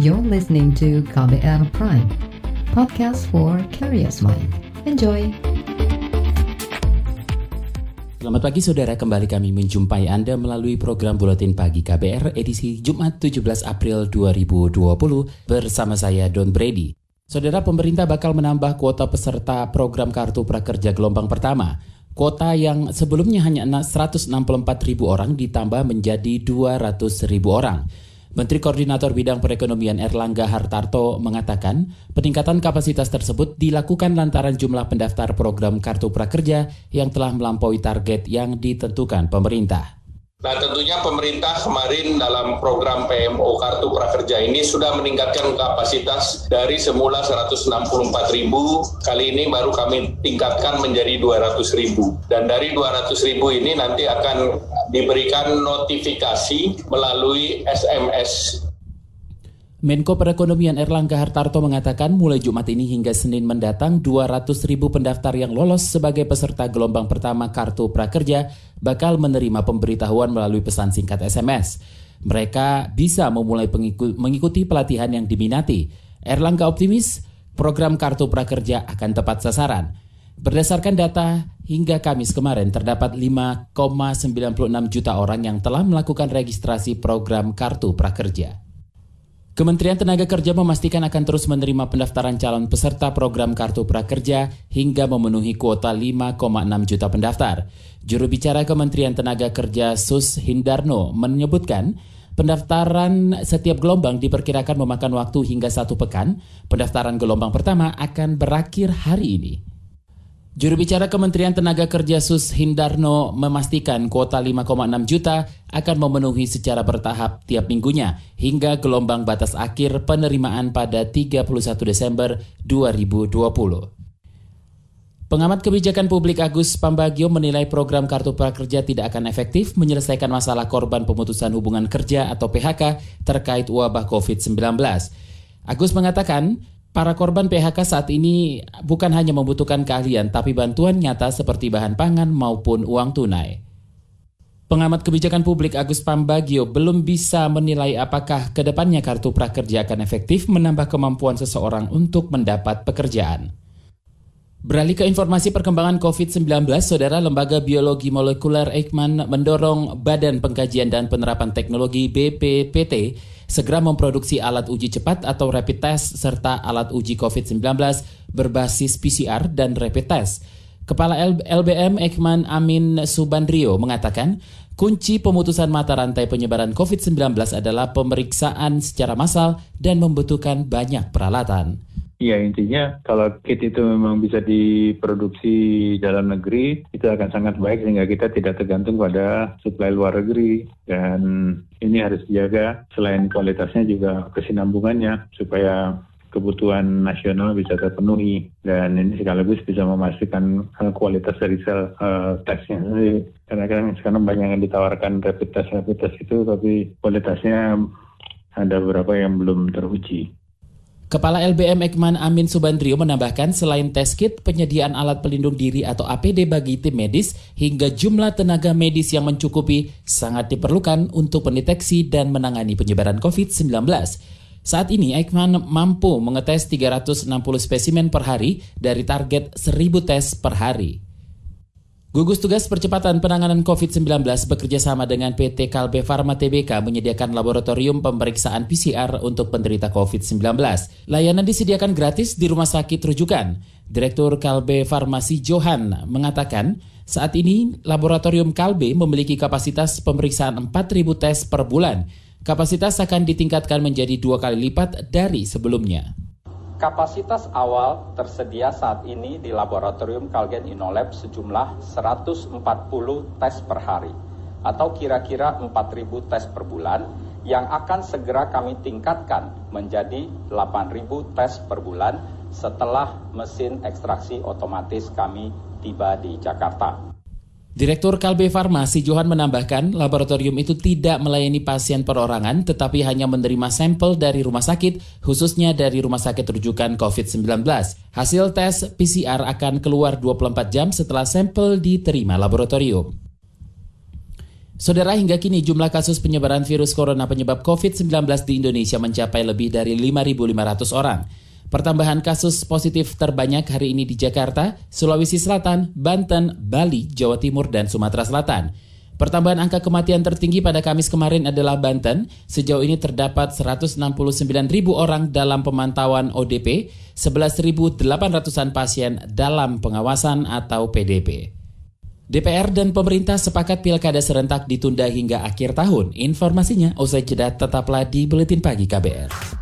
You're listening to KBR Prime, podcast for curious mind. Enjoy! Selamat pagi saudara, kembali kami menjumpai Anda melalui program Buletin Pagi KBR edisi Jumat 17 April 2020 bersama saya Don Brady. Saudara pemerintah bakal menambah kuota peserta program Kartu Prakerja gelombang pertama. Kuota yang sebelumnya hanya 164 ribu orang ditambah menjadi 200 ribu orang. Menteri Koordinator Bidang Perekonomian Erlangga Hartarto mengatakan peningkatan kapasitas tersebut dilakukan lantaran jumlah pendaftar program Kartu Prakerja yang telah melampaui target yang ditentukan pemerintah. Nah tentunya pemerintah kemarin dalam program PMO Kartu Prakerja ini sudah meningkatkan kapasitas dari semula 164 ribu, kali ini baru kami tingkatkan menjadi 200 ribu. Dan dari 200 ribu ini nanti akan diberikan notifikasi melalui SMS Menko Perekonomian Erlangga Hartarto mengatakan mulai Jumat ini hingga Senin mendatang 200 ribu pendaftar yang lolos sebagai peserta gelombang pertama Kartu Prakerja bakal menerima pemberitahuan melalui pesan singkat SMS. Mereka bisa memulai mengikuti pelatihan yang diminati. Erlangga optimis program Kartu Prakerja akan tepat sasaran. Berdasarkan data, hingga Kamis kemarin terdapat 5,96 juta orang yang telah melakukan registrasi program Kartu Prakerja. Kementerian Tenaga Kerja memastikan akan terus menerima pendaftaran calon peserta program Kartu Prakerja hingga memenuhi kuota 5,6 juta pendaftar. Juru bicara Kementerian Tenaga Kerja Sus Hindarno menyebutkan pendaftaran setiap gelombang diperkirakan memakan waktu hingga satu pekan. Pendaftaran gelombang pertama akan berakhir hari ini. Juru bicara Kementerian Tenaga Kerja Sus Hindarno memastikan kuota 5,6 juta akan memenuhi secara bertahap tiap minggunya hingga gelombang batas akhir penerimaan pada 31 Desember 2020. Pengamat kebijakan publik Agus Pambagio menilai program Kartu Prakerja tidak akan efektif menyelesaikan masalah korban pemutusan hubungan kerja atau PHK terkait wabah COVID-19. Agus mengatakan, Para korban PHK saat ini bukan hanya membutuhkan keahlian, tapi bantuan nyata seperti bahan pangan maupun uang tunai. Pengamat kebijakan publik Agus Pambagio belum bisa menilai apakah ke depannya kartu prakerja akan efektif menambah kemampuan seseorang untuk mendapat pekerjaan. Beralih ke informasi perkembangan COVID-19, Saudara Lembaga Biologi Molekuler Eijkman mendorong Badan Pengkajian dan Penerapan Teknologi BPPT segera memproduksi alat uji cepat atau rapid test serta alat uji COVID-19 berbasis PCR dan rapid test. Kepala LBM Ekman Amin Subandrio mengatakan, kunci pemutusan mata rantai penyebaran COVID-19 adalah pemeriksaan secara massal dan membutuhkan banyak peralatan. Iya intinya kalau kit itu memang bisa diproduksi dalam negeri itu akan sangat baik sehingga kita tidak tergantung pada suplai luar negeri. Dan ini harus dijaga selain kualitasnya juga kesinambungannya supaya kebutuhan nasional bisa terpenuhi. Dan ini sekaligus bisa memastikan kualitas dari sel uh, tesnya karena kan sekarang banyak yang ditawarkan rapid test rapid test itu tapi kualitasnya ada beberapa yang belum teruji. Kepala LBM Ekman Amin Subandrio menambahkan selain tes kit, penyediaan alat pelindung diri atau APD bagi tim medis hingga jumlah tenaga medis yang mencukupi sangat diperlukan untuk mendeteksi dan menangani penyebaran COVID-19. Saat ini Ekman mampu mengetes 360 spesimen per hari dari target 1000 tes per hari. Gugus Tugas Percepatan Penanganan COVID-19 bekerja sama dengan PT Kalbe Farma Tbk menyediakan laboratorium pemeriksaan PCR untuk penderita COVID-19. Layanan disediakan gratis di rumah sakit rujukan. Direktur Kalbe Farmasi Johan mengatakan, saat ini laboratorium Kalbe memiliki kapasitas pemeriksaan 4.000 tes per bulan. Kapasitas akan ditingkatkan menjadi dua kali lipat dari sebelumnya. Kapasitas awal tersedia saat ini di laboratorium Kalgen Inolab sejumlah 140 tes per hari atau kira-kira 4.000 tes per bulan yang akan segera kami tingkatkan menjadi 8.000 tes per bulan setelah mesin ekstraksi otomatis kami tiba di Jakarta. Direktur Kalbe Farmasi Johan menambahkan, laboratorium itu tidak melayani pasien perorangan, tetapi hanya menerima sampel dari rumah sakit, khususnya dari rumah sakit rujukan COVID-19. Hasil tes PCR akan keluar 24 jam setelah sampel diterima laboratorium. Saudara, hingga kini jumlah kasus penyebaran virus corona penyebab COVID-19 di Indonesia mencapai lebih dari 5.500 orang. Pertambahan kasus positif terbanyak hari ini di Jakarta, Sulawesi Selatan, Banten, Bali, Jawa Timur, dan Sumatera Selatan. Pertambahan angka kematian tertinggi pada Kamis kemarin adalah Banten. Sejauh ini terdapat 169 ribu orang dalam pemantauan ODP, 11.800-an pasien dalam pengawasan atau PDP. DPR dan pemerintah sepakat pilkada serentak ditunda hingga akhir tahun. Informasinya usai jeda tetaplah di Buletin Pagi KBR.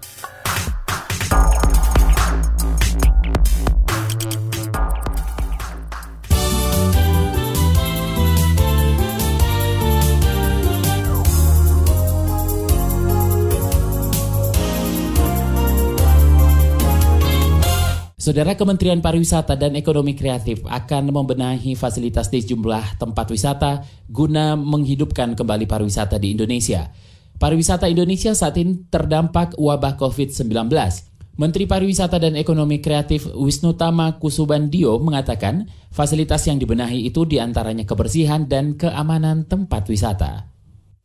Saudara Kementerian Pariwisata dan Ekonomi Kreatif akan membenahi fasilitas di sejumlah tempat wisata guna menghidupkan kembali pariwisata di Indonesia. Pariwisata Indonesia saat ini terdampak wabah COVID-19. Menteri Pariwisata dan Ekonomi Kreatif Wisnu Tama Kusubandio mengatakan fasilitas yang dibenahi itu di antaranya kebersihan dan keamanan tempat wisata.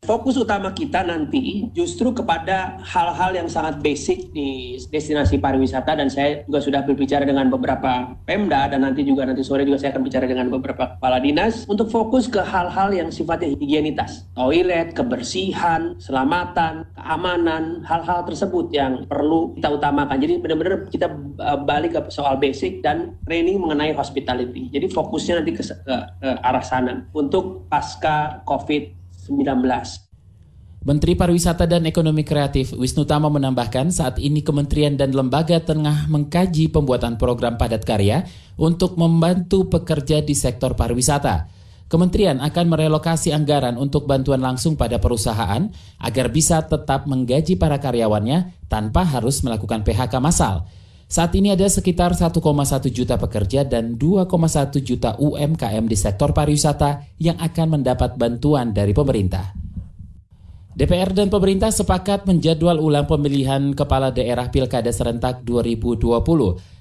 Fokus utama kita nanti justru kepada hal-hal yang sangat basic di destinasi pariwisata dan saya juga sudah berbicara dengan beberapa Pemda dan nanti juga nanti sore juga saya akan bicara dengan beberapa kepala dinas untuk fokus ke hal-hal yang sifatnya higienitas, toilet, kebersihan, keselamatan, keamanan, hal-hal tersebut yang perlu kita utamakan. Jadi benar-benar kita eh, balik ke soal basic dan training mengenai hospitality. Jadi fokusnya nanti ke, ke, ke arah sana untuk pasca COVID 19. Menteri Pariwisata dan Ekonomi Kreatif Wisnu Tama menambahkan saat ini kementerian dan lembaga tengah mengkaji pembuatan program padat karya untuk membantu pekerja di sektor pariwisata. Kementerian akan merelokasi anggaran untuk bantuan langsung pada perusahaan agar bisa tetap menggaji para karyawannya tanpa harus melakukan PHK massal. Saat ini ada sekitar 1,1 juta pekerja dan 2,1 juta UMKM di sektor pariwisata yang akan mendapat bantuan dari pemerintah. DPR dan pemerintah sepakat menjadwal ulang pemilihan kepala daerah Pilkada serentak 2020.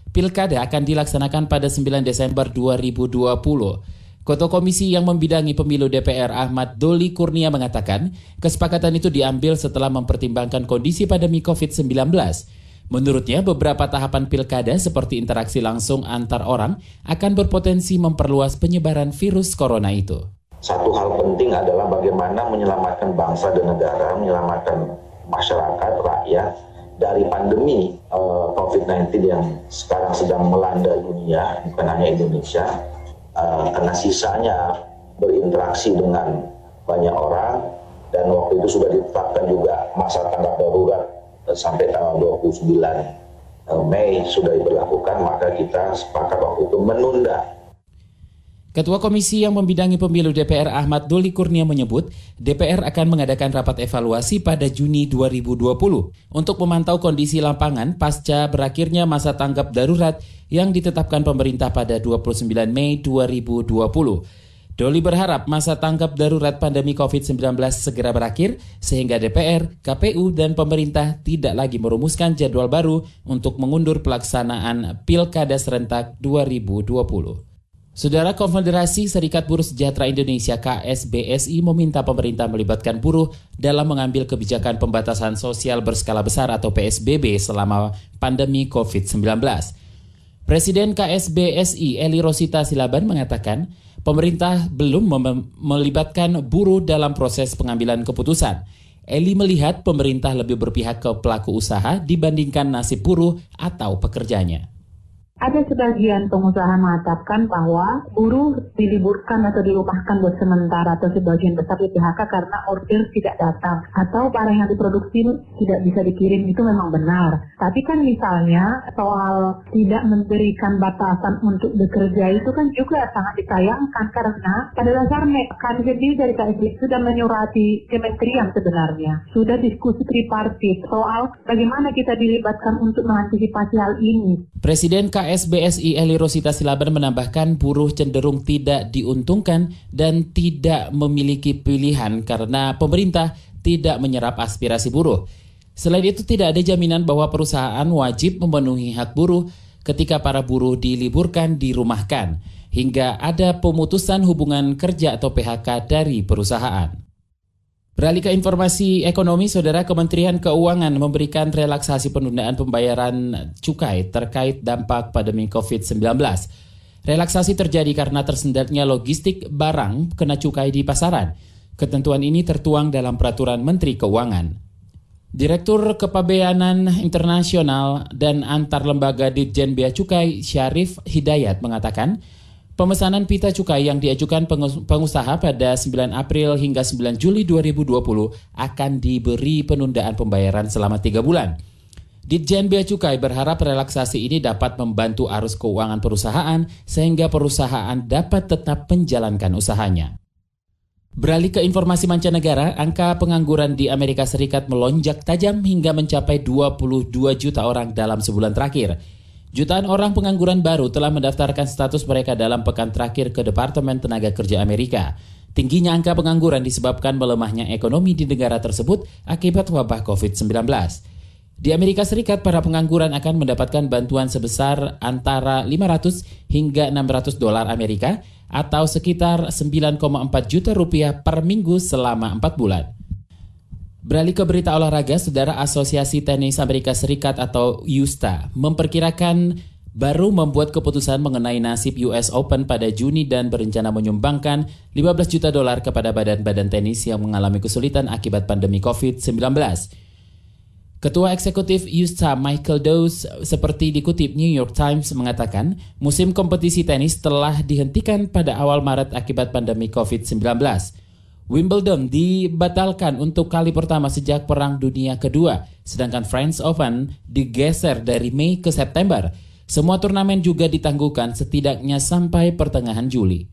Pilkada akan dilaksanakan pada 9 Desember 2020. Ketua Komisi yang membidangi pemilu DPR Ahmad Doli Kurnia mengatakan, kesepakatan itu diambil setelah mempertimbangkan kondisi pandemi COVID-19. Menurutnya, beberapa tahapan pilkada seperti interaksi langsung antar orang akan berpotensi memperluas penyebaran virus corona itu. Satu hal penting adalah bagaimana menyelamatkan bangsa dan negara, menyelamatkan masyarakat, rakyat dari pandemi eh, COVID-19 yang sekarang sedang melanda dunia, bukan hanya Indonesia, uh, karena sisanya berinteraksi dengan banyak orang, dan waktu itu sudah ditetapkan juga masa tanggap darurat sampai tanggal 29 eh, Mei sudah diberlakukan, maka kita sepakat waktu itu menunda Ketua Komisi yang membidangi pemilu DPR Ahmad Doli Kurnia menyebut DPR akan mengadakan rapat evaluasi pada Juni 2020 untuk memantau kondisi lapangan pasca berakhirnya masa tanggap darurat yang ditetapkan pemerintah pada 29 Mei 2020. Doli berharap masa tanggap darurat pandemi COVID-19 segera berakhir sehingga DPR, KPU, dan pemerintah tidak lagi merumuskan jadwal baru untuk mengundur pelaksanaan Pilkada serentak 2020. Saudara Konfederasi Serikat Buruh Sejahtera Indonesia KSBSI meminta pemerintah melibatkan buruh dalam mengambil kebijakan pembatasan sosial berskala besar atau PSBB selama pandemi COVID-19. Presiden KSBSI Eli Rosita Silaban mengatakan, pemerintah belum melibatkan buruh dalam proses pengambilan keputusan. Eli melihat pemerintah lebih berpihak ke pelaku usaha dibandingkan nasib buruh atau pekerjanya. Ada sebagian pengusaha mengatakan bahwa buruh diliburkan atau dirumahkan buat sementara atau sebagian besar di PHK karena order tidak datang atau barang yang diproduksi tidak bisa dikirim itu memang benar. Tapi kan misalnya soal tidak memberikan batasan untuk bekerja itu kan juga sangat disayangkan karena pada dasarnya kami sendiri dari KSB sudah menyurati kementerian sebenarnya. Sudah diskusi tripartit soal bagaimana kita dilibatkan untuk mengantisipasi hal ini. Presiden K KSBSI Eli Rosita Silaban menambahkan buruh cenderung tidak diuntungkan dan tidak memiliki pilihan karena pemerintah tidak menyerap aspirasi buruh. Selain itu tidak ada jaminan bahwa perusahaan wajib memenuhi hak buruh ketika para buruh diliburkan dirumahkan, hingga ada pemutusan hubungan kerja atau PHK dari perusahaan. Beralih ke informasi ekonomi, Saudara Kementerian Keuangan memberikan relaksasi penundaan pembayaran cukai terkait dampak pandemi COVID-19. Relaksasi terjadi karena tersendatnya logistik barang kena cukai di pasaran. Ketentuan ini tertuang dalam peraturan Menteri Keuangan. Direktur Kepabeanan Internasional dan Antar Lembaga Ditjen Bea Cukai Syarif Hidayat mengatakan, Pemesanan pita cukai yang diajukan pengusaha pada 9 April hingga 9 Juli 2020 akan diberi penundaan pembayaran selama 3 bulan. Ditjen Bea Cukai berharap relaksasi ini dapat membantu arus keuangan perusahaan sehingga perusahaan dapat tetap menjalankan usahanya. Beralih ke informasi mancanegara, angka pengangguran di Amerika Serikat melonjak tajam hingga mencapai 22 juta orang dalam sebulan terakhir. Jutaan orang pengangguran baru telah mendaftarkan status mereka dalam pekan terakhir ke Departemen Tenaga Kerja Amerika. Tingginya angka pengangguran disebabkan melemahnya ekonomi di negara tersebut akibat wabah COVID-19. Di Amerika Serikat, para pengangguran akan mendapatkan bantuan sebesar antara 500 hingga 600 dolar Amerika atau sekitar 9,4 juta rupiah per minggu selama 4 bulan. Beralih ke berita olahraga, Saudara Asosiasi Tenis Amerika Serikat atau USTA memperkirakan baru membuat keputusan mengenai nasib US Open pada Juni dan berencana menyumbangkan 15 juta dolar kepada badan-badan tenis yang mengalami kesulitan akibat pandemi COVID-19. Ketua Eksekutif USTA Michael Dowes seperti dikutip New York Times mengatakan musim kompetisi tenis telah dihentikan pada awal Maret akibat pandemi COVID-19. Wimbledon dibatalkan untuk kali pertama sejak Perang Dunia Kedua, sedangkan French Open digeser dari Mei ke September. Semua turnamen juga ditangguhkan setidaknya sampai pertengahan Juli.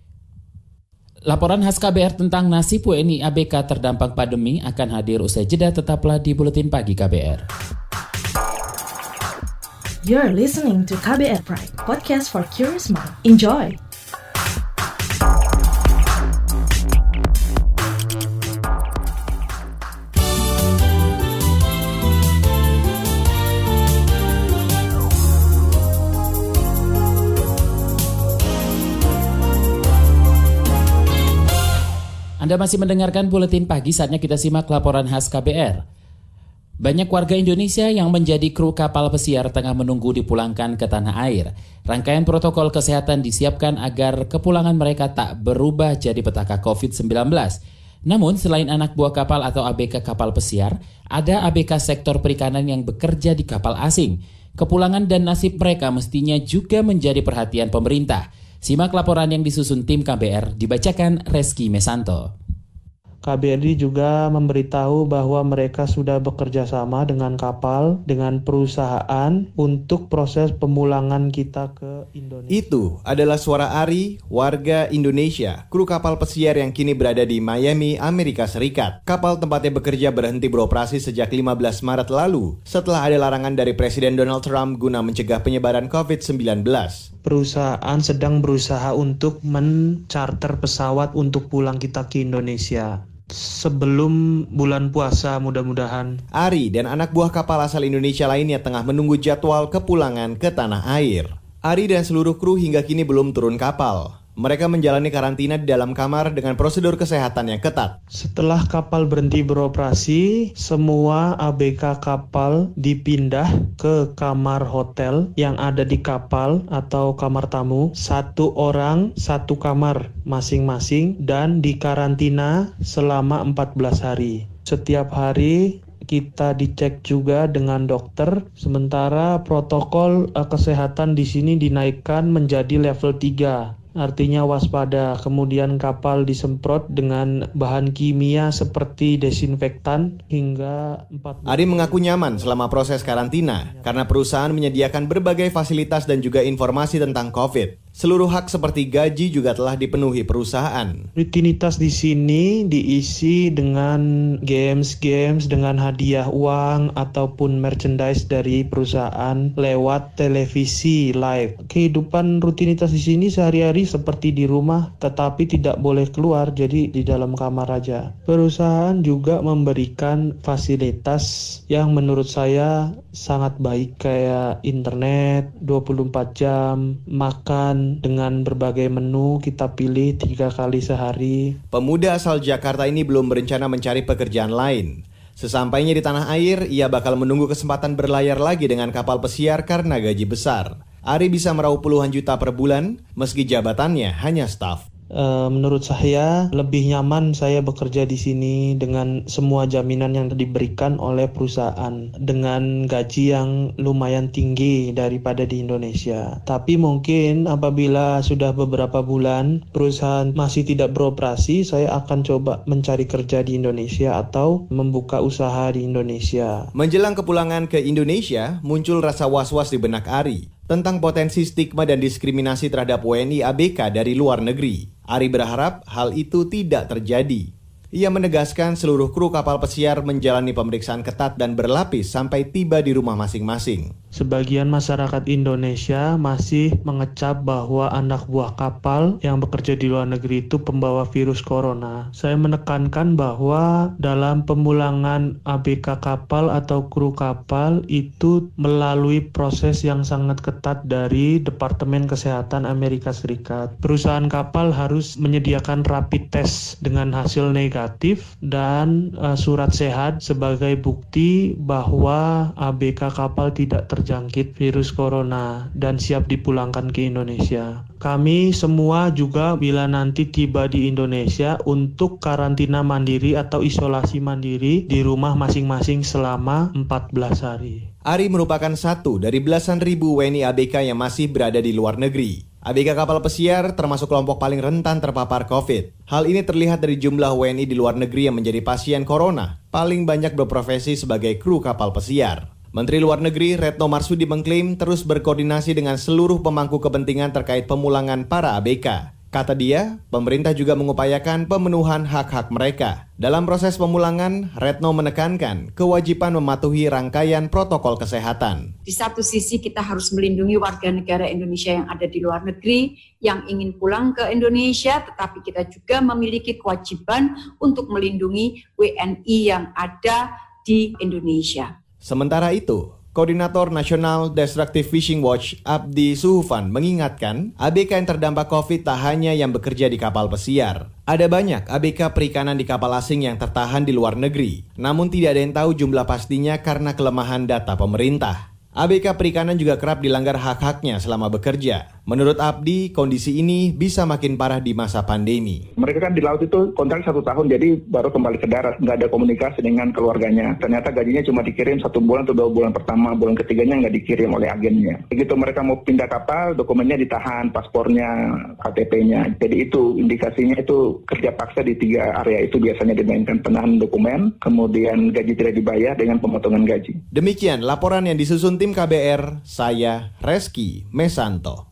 Laporan khas KBR tentang nasib WNI ABK terdampak pandemi akan hadir usai jeda tetaplah di Buletin Pagi KBR. You're listening to KBR Pride, podcast for curious mind. Enjoy! Anda masih mendengarkan buletin pagi saatnya kita simak laporan khas KBR. Banyak warga Indonesia yang menjadi kru kapal pesiar tengah menunggu dipulangkan ke tanah air. Rangkaian protokol kesehatan disiapkan agar kepulangan mereka tak berubah jadi petaka COVID-19. Namun selain anak buah kapal atau ABK kapal pesiar, ada ABK sektor perikanan yang bekerja di kapal asing. Kepulangan dan nasib mereka mestinya juga menjadi perhatian pemerintah. Simak laporan yang disusun tim KBR dibacakan Reski Mesanto. KBRI juga memberitahu bahwa mereka sudah bekerja sama dengan kapal, dengan perusahaan untuk proses pemulangan kita ke Indonesia. Itu adalah suara Ari, warga Indonesia, kru kapal pesiar yang kini berada di Miami, Amerika Serikat. Kapal tempatnya bekerja berhenti beroperasi sejak 15 Maret lalu, setelah ada larangan dari Presiden Donald Trump guna mencegah penyebaran COVID-19 perusahaan sedang berusaha untuk mencarter pesawat untuk pulang kita ke Indonesia sebelum bulan puasa mudah-mudahan. Ari dan anak buah kapal asal Indonesia lainnya tengah menunggu jadwal kepulangan ke tanah air. Ari dan seluruh kru hingga kini belum turun kapal. Mereka menjalani karantina di dalam kamar dengan prosedur kesehatan yang ketat. Setelah kapal berhenti beroperasi, semua ABK kapal dipindah ke kamar hotel yang ada di kapal atau kamar tamu. Satu orang, satu kamar masing-masing dan dikarantina selama 14 hari. Setiap hari kita dicek juga dengan dokter. Sementara protokol uh, kesehatan di sini dinaikkan menjadi level 3 artinya waspada. Kemudian kapal disemprot dengan bahan kimia seperti desinfektan hingga 4 Ari mengaku nyaman selama proses karantina karena perusahaan menyediakan berbagai fasilitas dan juga informasi tentang COVID. Seluruh hak seperti gaji juga telah dipenuhi perusahaan. Rutinitas di sini diisi dengan games-games dengan hadiah uang ataupun merchandise dari perusahaan lewat televisi live. Kehidupan rutinitas di sini sehari-hari seperti di rumah tetapi tidak boleh keluar jadi di dalam kamar aja. Perusahaan juga memberikan fasilitas yang menurut saya sangat baik kayak internet 24 jam, makan dengan berbagai menu kita pilih tiga kali sehari. Pemuda asal Jakarta ini belum berencana mencari pekerjaan lain. Sesampainya di tanah air, ia bakal menunggu kesempatan berlayar lagi dengan kapal pesiar karena gaji besar. Ari bisa meraup puluhan juta per bulan, meski jabatannya hanya staf. Eh, menurut saya lebih nyaman saya bekerja di sini dengan semua jaminan yang diberikan oleh perusahaan dengan gaji yang lumayan tinggi daripada di Indonesia. Tapi mungkin apabila sudah beberapa bulan perusahaan masih tidak beroperasi, saya akan coba mencari kerja di Indonesia atau membuka usaha di Indonesia. Menjelang kepulangan ke Indonesia, muncul rasa was-was di benak Ari tentang potensi stigma dan diskriminasi terhadap WNI ABK dari luar negeri. Ari berharap hal itu tidak terjadi. Ia menegaskan seluruh kru kapal pesiar menjalani pemeriksaan ketat dan berlapis sampai tiba di rumah masing-masing. Sebagian masyarakat Indonesia masih mengecap bahwa anak buah kapal yang bekerja di luar negeri itu pembawa virus corona. Saya menekankan bahwa dalam pemulangan ABK kapal atau kru kapal itu melalui proses yang sangat ketat dari Departemen Kesehatan Amerika Serikat. Perusahaan kapal harus menyediakan rapid test dengan hasil negatif dan uh, surat sehat sebagai bukti bahwa ABK kapal tidak ter terjangkit virus corona dan siap dipulangkan ke Indonesia. Kami semua juga bila nanti tiba di Indonesia untuk karantina mandiri atau isolasi mandiri di rumah masing-masing selama 14 hari. Ari merupakan satu dari belasan ribu WNI ABK yang masih berada di luar negeri. ABK kapal pesiar termasuk kelompok paling rentan terpapar COVID. Hal ini terlihat dari jumlah WNI di luar negeri yang menjadi pasien corona, paling banyak berprofesi sebagai kru kapal pesiar. Menteri Luar Negeri Retno Marsudi mengklaim terus berkoordinasi dengan seluruh pemangku kepentingan terkait pemulangan para ABK. Kata dia, pemerintah juga mengupayakan pemenuhan hak-hak mereka. Dalam proses pemulangan, Retno menekankan kewajiban mematuhi rangkaian protokol kesehatan. Di satu sisi kita harus melindungi warga negara Indonesia yang ada di luar negeri, yang ingin pulang ke Indonesia, tetapi kita juga memiliki kewajiban untuk melindungi WNI yang ada di Indonesia. Sementara itu, Koordinator Nasional Destructive Fishing Watch Abdi Suhufan mengingatkan ABK yang terdampak COVID tak hanya yang bekerja di kapal pesiar. Ada banyak ABK perikanan di kapal asing yang tertahan di luar negeri, namun tidak ada yang tahu jumlah pastinya karena kelemahan data pemerintah. ABK Perikanan juga kerap dilanggar hak-haknya selama bekerja. Menurut Abdi, kondisi ini bisa makin parah di masa pandemi. Mereka kan di laut itu kontrak satu tahun, jadi baru kembali ke darat, nggak ada komunikasi dengan keluarganya. Ternyata gajinya cuma dikirim satu bulan atau dua bulan pertama, bulan ketiganya nggak dikirim oleh agennya. Begitu mereka mau pindah kapal, dokumennya ditahan, paspornya, KTP-nya. Jadi itu indikasinya itu kerja paksa di tiga area itu biasanya dimainkan penahan dokumen, kemudian gaji tidak dibayar dengan pemotongan gaji. Demikian laporan yang disusun tim KBR, saya Reski Mesanto.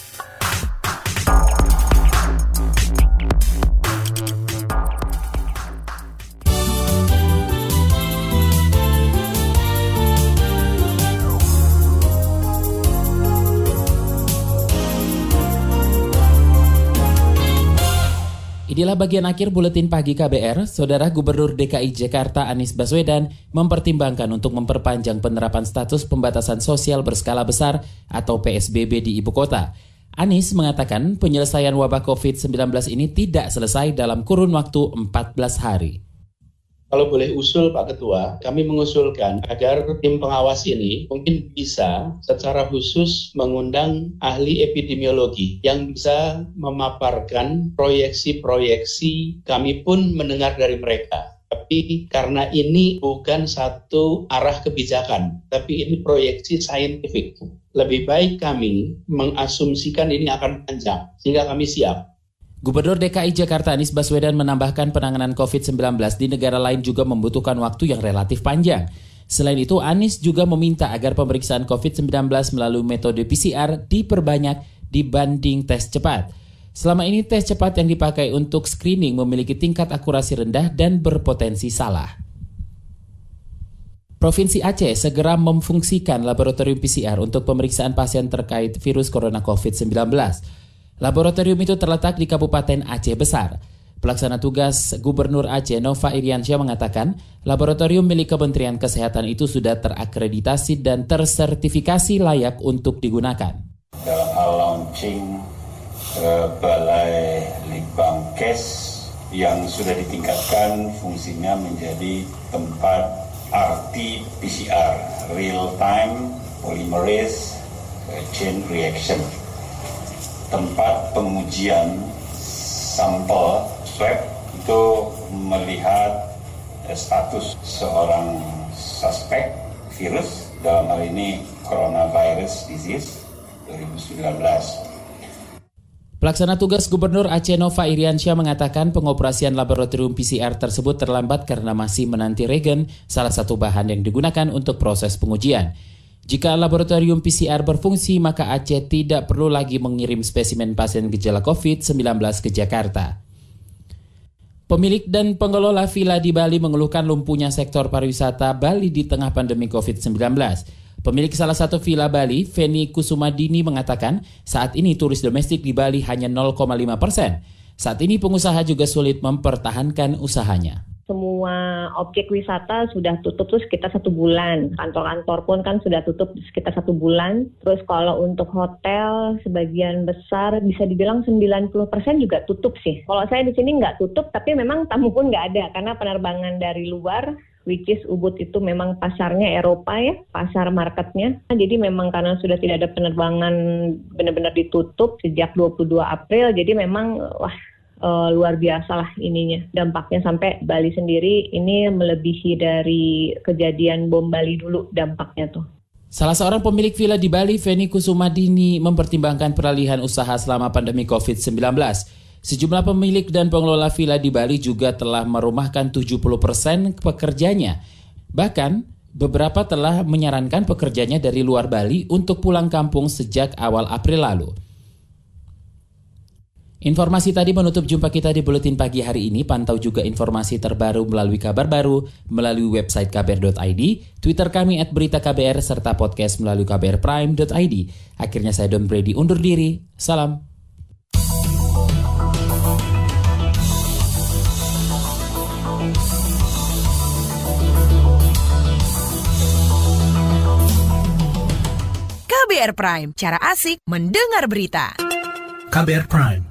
Inilah bagian akhir buletin pagi KBR. Saudara Gubernur DKI Jakarta Anies Baswedan mempertimbangkan untuk memperpanjang penerapan status pembatasan sosial berskala besar atau PSBB di ibu kota. Anies mengatakan penyelesaian wabah COVID-19 ini tidak selesai dalam kurun waktu 14 hari. Kalau boleh usul Pak Ketua, kami mengusulkan agar tim pengawas ini mungkin bisa secara khusus mengundang ahli epidemiologi yang bisa memaparkan proyeksi-proyeksi kami pun mendengar dari mereka. Tapi karena ini bukan satu arah kebijakan, tapi ini proyeksi saintifik. Lebih baik kami mengasumsikan ini akan panjang, sehingga kami siap Gubernur DKI Jakarta Anies Baswedan menambahkan penanganan COVID-19 di negara lain juga membutuhkan waktu yang relatif panjang. Selain itu, Anies juga meminta agar pemeriksaan COVID-19 melalui metode PCR diperbanyak dibanding tes cepat. Selama ini tes cepat yang dipakai untuk screening memiliki tingkat akurasi rendah dan berpotensi salah. Provinsi Aceh segera memfungsikan laboratorium PCR untuk pemeriksaan pasien terkait virus corona COVID-19. Laboratorium itu terletak di Kabupaten Aceh Besar. Pelaksana tugas Gubernur Aceh Nova Iriansyah mengatakan, laboratorium milik Kementerian Kesehatan itu sudah terakreditasi dan tersertifikasi layak untuk digunakan. Dalam launching uh, Balai Litbang Kes yang sudah ditingkatkan fungsinya menjadi tempat RT-PCR, Real Time Polymerase Chain Reaction tempat pengujian sampel swab itu melihat eh, status seorang suspek virus dalam hal ini coronavirus disease 2019. Pelaksana tugas Gubernur Aceh Nova Iriansyah mengatakan pengoperasian laboratorium PCR tersebut terlambat karena masih menanti regen, salah satu bahan yang digunakan untuk proses pengujian. Jika laboratorium PCR berfungsi, maka Aceh tidak perlu lagi mengirim spesimen pasien gejala COVID-19 ke Jakarta. Pemilik dan pengelola villa di Bali mengeluhkan lumpuhnya sektor pariwisata Bali di tengah pandemi COVID-19. Pemilik salah satu villa Bali, Feni Kusumadini mengatakan saat ini turis domestik di Bali hanya 0,5 persen. Saat ini pengusaha juga sulit mempertahankan usahanya semua objek wisata sudah tutup tuh sekitar satu bulan. Kantor-kantor pun kan sudah tutup sekitar satu bulan. Terus kalau untuk hotel sebagian besar bisa dibilang 90% juga tutup sih. Kalau saya di sini nggak tutup, tapi memang tamu pun nggak ada karena penerbangan dari luar which is Ubud itu memang pasarnya Eropa ya, pasar marketnya. Jadi memang karena sudah tidak ada penerbangan benar-benar ditutup sejak 22 April, jadi memang wah uh, luar biasa lah ininya dampaknya sampai Bali sendiri ini melebihi dari kejadian bom Bali dulu dampaknya tuh. Salah seorang pemilik villa di Bali, Feni Kusumadini, mempertimbangkan peralihan usaha selama pandemi COVID-19. Sejumlah pemilik dan pengelola villa di Bali juga telah merumahkan 70 persen pekerjanya. Bahkan, beberapa telah menyarankan pekerjanya dari luar Bali untuk pulang kampung sejak awal April lalu. Informasi tadi menutup jumpa kita di Buletin Pagi hari ini. Pantau juga informasi terbaru melalui kabar baru, melalui website kbr.id, Twitter kami at berita KBR, serta podcast melalui kbrprime.id. Akhirnya saya Don Brady undur diri. Salam. KBR Prime, cara asik mendengar berita. KBR Prime